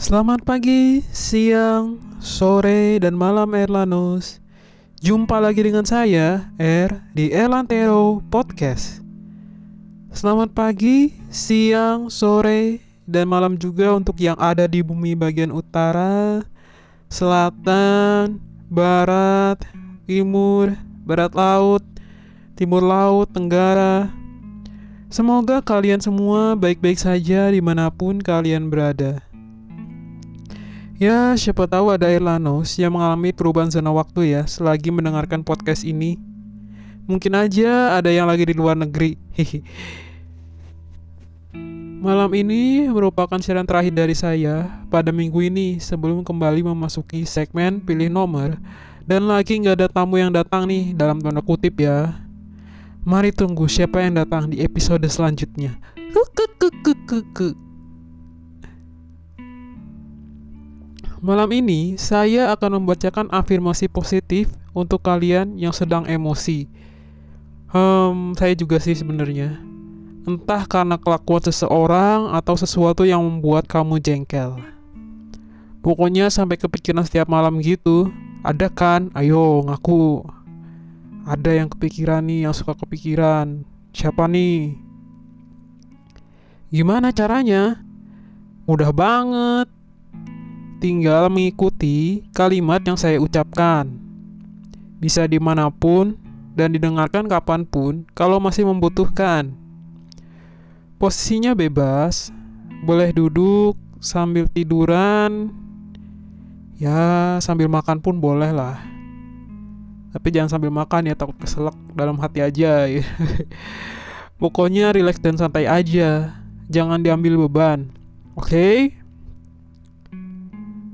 Selamat pagi, siang, sore, dan malam Erlanus. Jumpa lagi dengan saya, Er, di Erlantero Podcast. Selamat pagi, siang, sore, dan malam juga untuk yang ada di bumi bagian utara Selatan, barat, timur, barat laut, timur laut, tenggara. Semoga kalian semua baik-baik saja di mana pun kalian berada. Ya, siapa tahu ada Erlanos yang mengalami perubahan zona waktu ya selagi mendengarkan podcast ini. Mungkin aja ada yang lagi di luar negeri. Malam ini merupakan siaran terakhir dari saya pada minggu ini sebelum kembali memasuki segmen pilih nomor dan lagi nggak ada tamu yang datang nih dalam tanda kutip ya. Mari tunggu siapa yang datang di episode selanjutnya. Malam ini saya akan membacakan afirmasi positif untuk kalian yang sedang emosi. Hmm, saya juga sih sebenarnya. Entah karena kelakuan seseorang atau sesuatu yang membuat kamu jengkel. Pokoknya sampai kepikiran setiap malam gitu. Ada kan? Ayo ngaku ada yang kepikiran nih yang suka kepikiran siapa nih gimana caranya mudah banget tinggal mengikuti kalimat yang saya ucapkan. Bisa di mana pun dan didengarkan kapan pun kalau masih membutuhkan. Posisinya bebas boleh duduk sambil tiduran. Ya sambil makan pun boleh lah. Tapi jangan sambil makan ya takut keselak dalam hati aja. Ya. pokoknya relax dan santai aja. Jangan diambil beban oke? okay?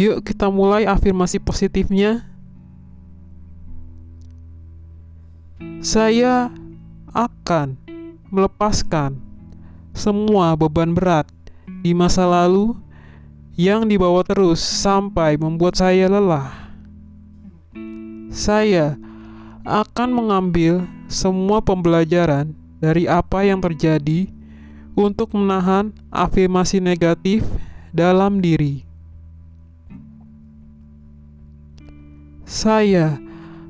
Yuk kita mulai afirmasi positifnya saya akan melepaskan semua beban berat di masa lalu yang dibawa terus sampai membuat saya lelah saya akan mengambil semua pembelajaran dari apa yang terjadi untuk menahan afirmasi negatif dalam diri. Saya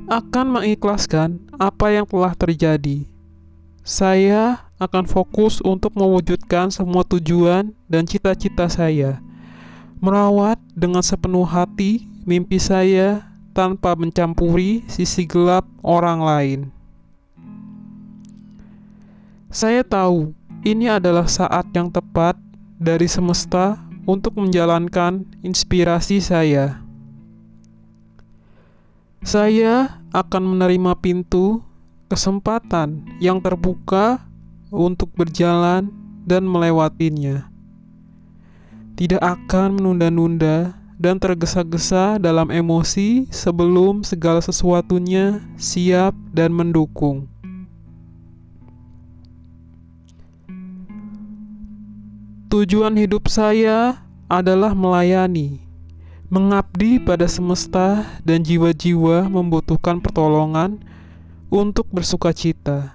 akan mengikhlaskan apa yang telah terjadi. Saya akan fokus untuk mewujudkan semua tujuan dan cita-cita saya. Merawat dengan sepenuh hati mimpi saya tanpa mencampuri sisi gelap orang lain. Saya tahu ini adalah saat yang tepat dari semesta untuk menjalankan inspirasi saya. Saya akan menerima pintu kesempatan yang terbuka untuk berjalan dan melewatinya. Tidak akan menunda-nunda dan tergesa-gesa dalam emosi sebelum segala sesuatunya siap dan mendukung. Tujuan hidup saya adalah melayani, mengabdi pada semesta, dan jiwa-jiwa membutuhkan pertolongan untuk bersuka cita.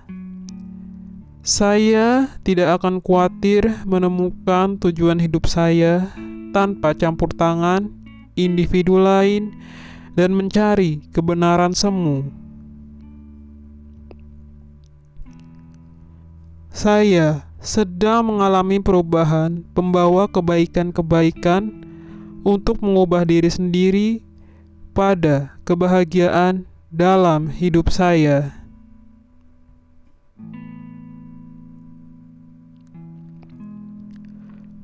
Saya tidak akan khawatir menemukan tujuan hidup saya tanpa campur tangan individu lain dan mencari kebenaran semu. Saya sedang mengalami perubahan pembawa kebaikan-kebaikan untuk mengubah diri sendiri pada kebahagiaan dalam hidup saya.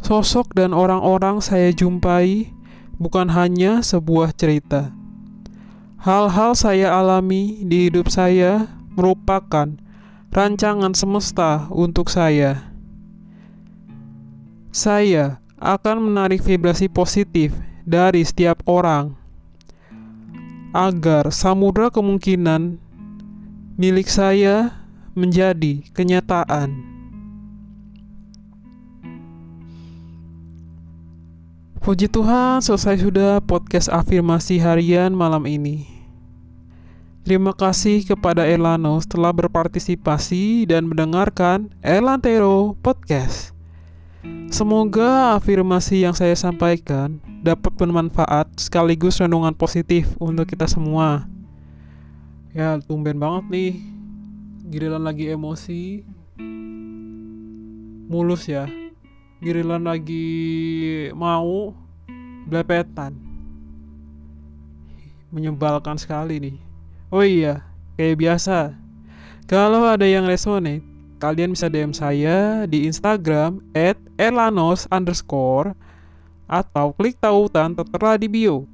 Sosok dan orang-orang saya jumpai bukan hanya sebuah cerita. Hal-hal saya alami di hidup saya merupakan rancangan semesta untuk saya. Saya akan menarik vibrasi positif dari setiap orang agar samudra kemungkinan milik saya menjadi kenyataan. Puji Tuhan, selesai sudah podcast afirmasi harian malam ini. Terima kasih kepada Elano setelah berpartisipasi dan mendengarkan Elantero Podcast. Semoga afirmasi yang saya sampaikan dapat bermanfaat sekaligus renungan positif untuk kita semua. Ya, tumben banget nih. Giliran lagi emosi, mulus ya. Giliran lagi mau, blepetan. Menyebalkan sekali nih. Oh iya, kayak biasa. Kalau ada yang resonate, kalian bisa DM saya di Instagram at elanos underscore atau klik tautan tertera di bio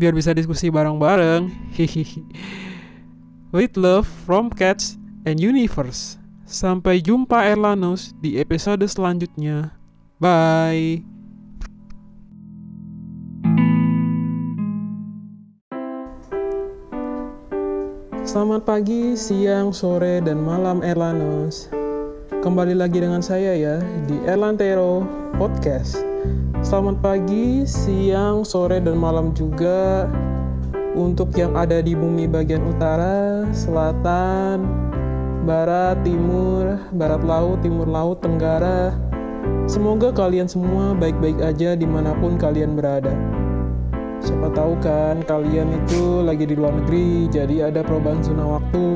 biar bisa diskusi bareng-bareng. With love from Cats and Universe. Sampai jumpa Erlanos di episode selanjutnya. Bye. Selamat pagi, siang, sore, dan malam Erlanos. Kembali lagi dengan saya ya di Erlantero Podcast. Selamat pagi, siang, sore, dan malam juga untuk yang ada di bumi bagian utara, selatan, barat, timur, barat laut, timur laut, tenggara. Semoga kalian semua baik-baik aja di mana pun kalian berada. Siapa tahu kan kalian itu lagi di luar negeri, jadi ada perubahan zona waktu.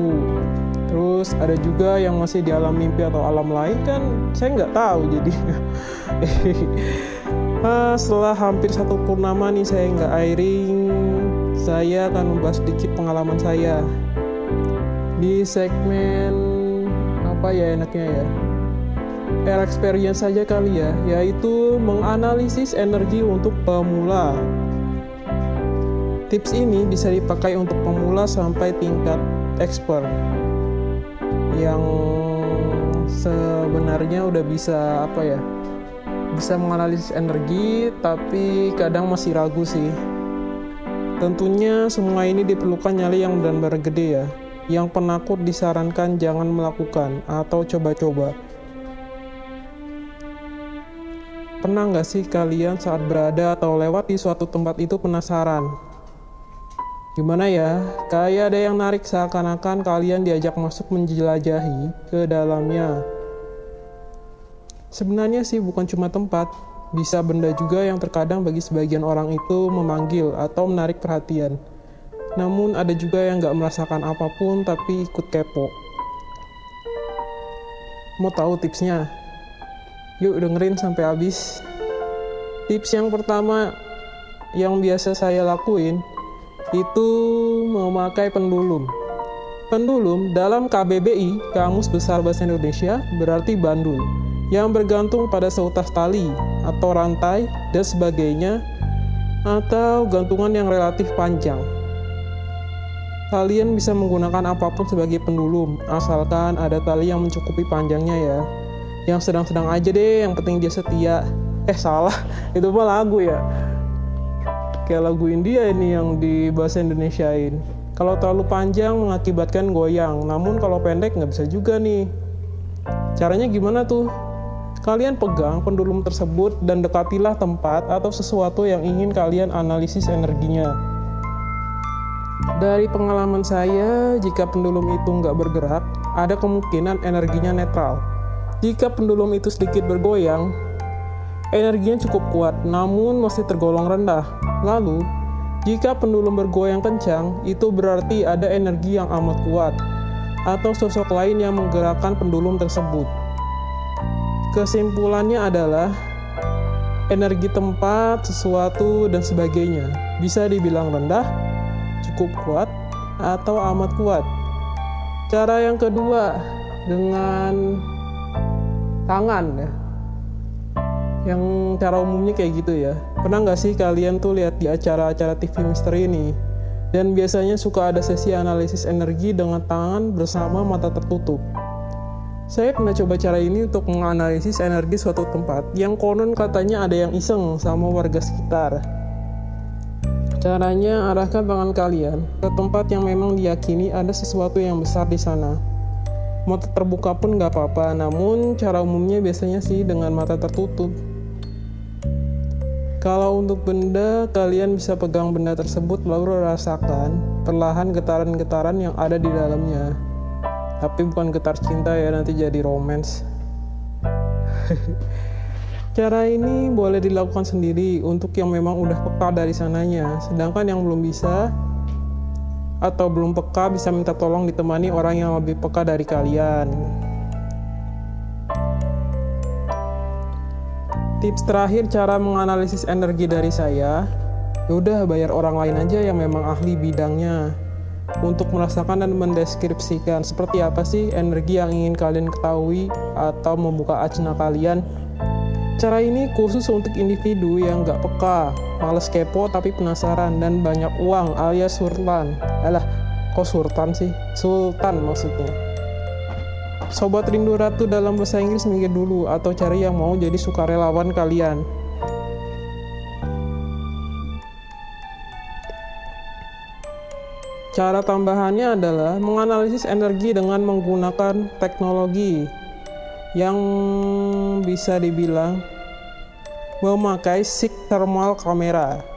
Terus ada juga yang masih di alam mimpi atau alam lain kan saya nggak tahu jadi. nah, setelah hampir satu purnama nih saya nggak airing, saya akan membahas sedikit pengalaman saya di segmen apa ya enaknya ya air experience saja kali ya yaitu menganalisis energi untuk pemula Tips ini bisa dipakai untuk pemula sampai tingkat expert yang sebenarnya udah bisa apa ya bisa menganalisis energi tapi kadang masih ragu sih. Tentunya semua ini diperlukan nyali yang benar-benar gede ya. Yang penakut disarankan jangan melakukan atau coba-coba. Pernah nggak sih kalian saat berada atau lewat di suatu tempat itu penasaran Gimana ya? Kayak ada yang narik seakan-akan kalian diajak masuk menjelajahi ke dalamnya. Sebenarnya sih bukan cuma tempat, bisa benda juga yang terkadang bagi sebagian orang itu memanggil atau menarik perhatian. Namun ada juga yang gak merasakan apa pun tapi ikut kepo. Mau tahu tipsnya? Yuk dengerin sampai habis. Tips yang pertama yang biasa saya lakuin itu memakai pendulum. Pendulum dalam KBBI, Kamus Besar Bahasa Indonesia, berarti bandul, yang bergantung pada seutas tali atau rantai dan sebagainya, atau gantungan yang relatif panjang. Kalian bisa menggunakan apa pun sebagai pendulum, asalkan ada tali yang mencukupi panjangnya ya. Yang sedang-sedang aja deh, yang penting dia setia. Eh salah, itu mah lagu ya kayak lagu India ini yang di bahasa Indonesiain. Kalau terlalu panjang mengakibatkan goyang namun kalau pendek nggak bisa juga nih. Caranya gimana tuh? Kalian pegang pendulum tersebut dan dekatilah tempat atau sesuatu yang ingin kalian analisis energinya. Dari pengalaman saya, jika pendulum itu nggak bergerak, ada kemungkinan energinya netral. Jika pendulum itu sedikit bergoyang, energinya cukup kuat, namun masih tergolong rendah. Lalu, jika pendulum bergoyang kencang, itu berarti ada energi yang amat kuat atau sosok lain yang menggerakkan pendulum tersebut. Kesimpulannya adalah energi tempat, sesuatu, dan sebagainya bisa dibilang rendah, cukup kuat, atau amat kuat. Cara yang kedua dengan tangan ya yang cara umumnya kayak gitu ya pernah nggak sih kalian tuh lihat di acara-acara TV misteri ini dan biasanya suka ada sesi analisis energi dengan tangan bersama mata tertutup saya pernah coba cara ini untuk menganalisis energi suatu tempat yang konon katanya ada yang iseng sama warga sekitar Caranya arahkan tangan kalian ke tempat yang memang diyakini ada sesuatu yang besar di sana. Mata terbuka pun nggak apa-apa, namun cara umumnya biasanya sih dengan mata tertutup. Kalau untuk benda, kalian bisa pegang benda tersebut lalu rasakan perlahan getaran-getaran yang ada di dalamnya. Tapi bukan getar cinta ya, nanti jadi romance. Cara ini boleh dilakukan sendiri untuk yang memang udah peka dari sananya, sedangkan yang belum bisa atau belum peka bisa minta tolong ditemani orang yang lebih peka dari kalian. Tips terakhir cara menganalisis energi dari saya, yaudah bayar orang lain aja yang memang ahli bidangnya untuk merasakan dan mendeskripsikan seperti apa sih energi yang ingin kalian ketahui atau membuka acna kalian Cara ini khusus untuk individu yang gak peka, males kepo tapi penasaran, dan banyak uang alias sultan. Alah, kok sultan sih? Sultan maksudnya. Sobat Rindu Ratu dalam bahasa Inggris minggir dulu atau cari yang mau jadi sukarelawan kalian. Cara tambahannya adalah menganalisis energi dengan menggunakan teknologi yang bisa dibilang memakai SIG thermal kamera.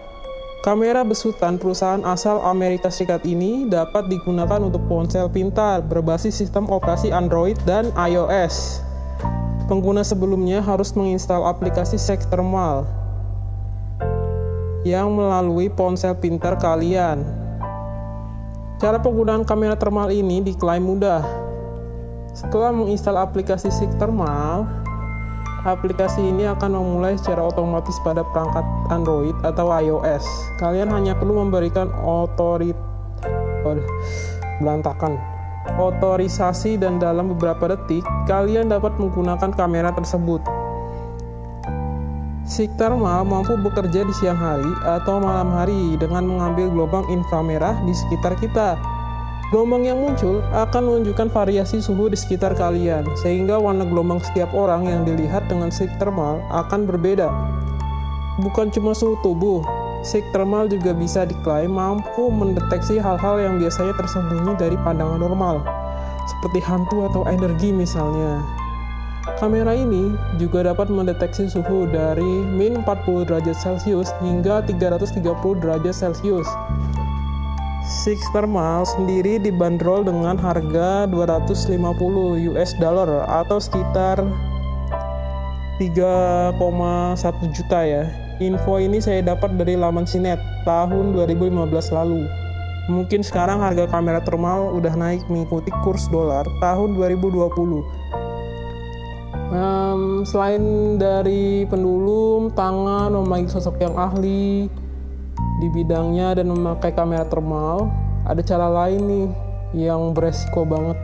Kamera besutan perusahaan asal Amerika Serikat ini dapat digunakan untuk ponsel pintar berbasis sistem operasi Android dan iOS. Pengguna sebelumnya harus menginstal aplikasi SIG thermal yang melalui ponsel pintar kalian. Cara penggunaan kamera thermal ini diklaim mudah, setelah menginstal aplikasi SIG Thermal, aplikasi ini akan memulai secara otomatis pada perangkat Android atau iOS. Kalian hanya perlu memberikan otorit oh, berantakan otorisasi dan dalam beberapa detik kalian dapat menggunakan kamera tersebut. SIG Thermal mampu bekerja di siang hari atau malam hari dengan mengambil gelombang inframerah di sekitar kita Gelombang yang muncul akan menunjukkan variasi suhu di sekitar kalian, sehingga warna gelombang setiap orang yang dilihat dengan sig thermal akan berbeda. Bukan cuma suhu tubuh, sig thermal juga bisa diklaim mampu mendeteksi hal-hal yang biasanya tersembunyi dari pandangan normal, seperti hantu atau energi misalnya. Kamera ini juga dapat mendeteksi suhu dari min 40 derajat Celcius hingga 330 derajat Celcius Six Thermal sendiri dibanderol dengan harga 250 US dollar atau sekitar 3,1 juta ya. Info ini saya dapat dari laman Sinet tahun 2015 lalu. Mungkin sekarang harga kamera thermal udah naik mengikuti kurs dolar tahun 2020. Um, selain dari pendulum, tangan, memanggil sosok yang ahli, di bidangnya dan memakai kamera thermal, ada cara lain nih yang beresiko banget.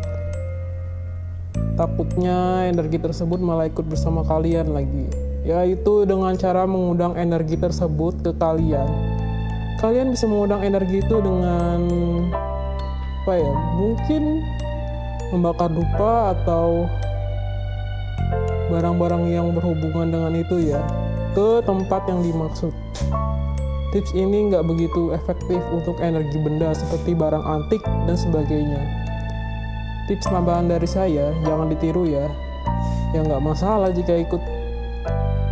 Takutnya energi tersebut malah ikut bersama kalian lagi, yaitu dengan cara mengundang energi tersebut ke kalian. Kalian bisa mengundang energi itu dengan apa ya? Mungkin membakar dupa atau barang-barang yang berhubungan dengan itu ya ke tempat yang dimaksud. Tips ini nggak begitu efektif untuk energi benda seperti barang antik dan sebagainya. Tips tambahan dari saya, jangan ditiru ya. Ya nggak masalah jika ikut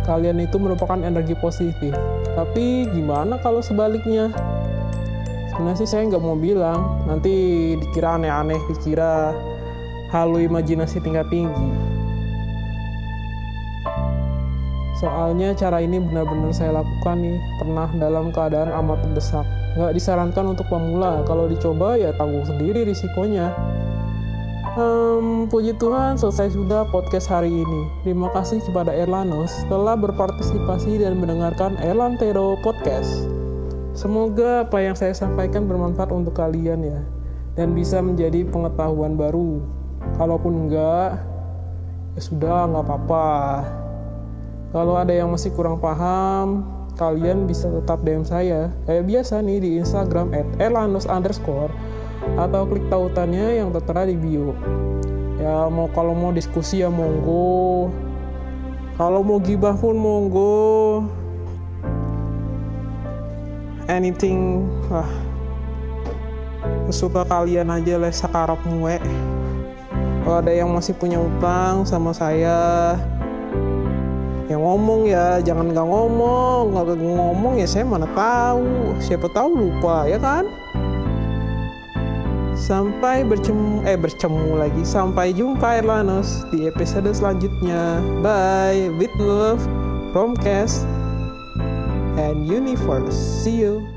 kalian itu merupakan energi positif. Tapi gimana kalau sebaliknya? Sebenarnya sih saya nggak mau bilang, nanti dikira aneh-aneh, dikira halu imajinasi tingkat tinggi. Soalnya cara ini benar-benar saya lakukan nih, pernah dalam keadaan amat terdesak. Nggak disarankan untuk pemula, kalau dicoba ya tanggung sendiri risikonya. Um, puji Tuhan, selesai sudah podcast hari ini. Terima kasih kepada Erlanos telah berpartisipasi dan mendengarkan Erlantero Podcast. Semoga apa yang saya sampaikan bermanfaat untuk kalian ya, dan bisa menjadi pengetahuan baru. Kalaupun enggak, ya sudah, nggak apa-apa. Kalau ada yang masih kurang paham, kalian bisa tetap DM saya. Kayak biasa nih di Instagram at @elanus underscore atau klik tautannya yang tertera di bio. Ya mau kalau mau diskusi ya monggo. Kalau mau gibah pun monggo. Anything lah. Suka kalian aja lah sakarap muwe. Kalau ada yang masih punya utang sama saya, yang ngomong ya jangan nggak ngomong. Nggak ngomong ya saya mana tahu. Siapa tahu lupa ya kan? Sampai bercemu eh bercemu lagi. Sampai jumpa Erlanos di episode selanjutnya. Bye with love Chromecast and Universe. See you.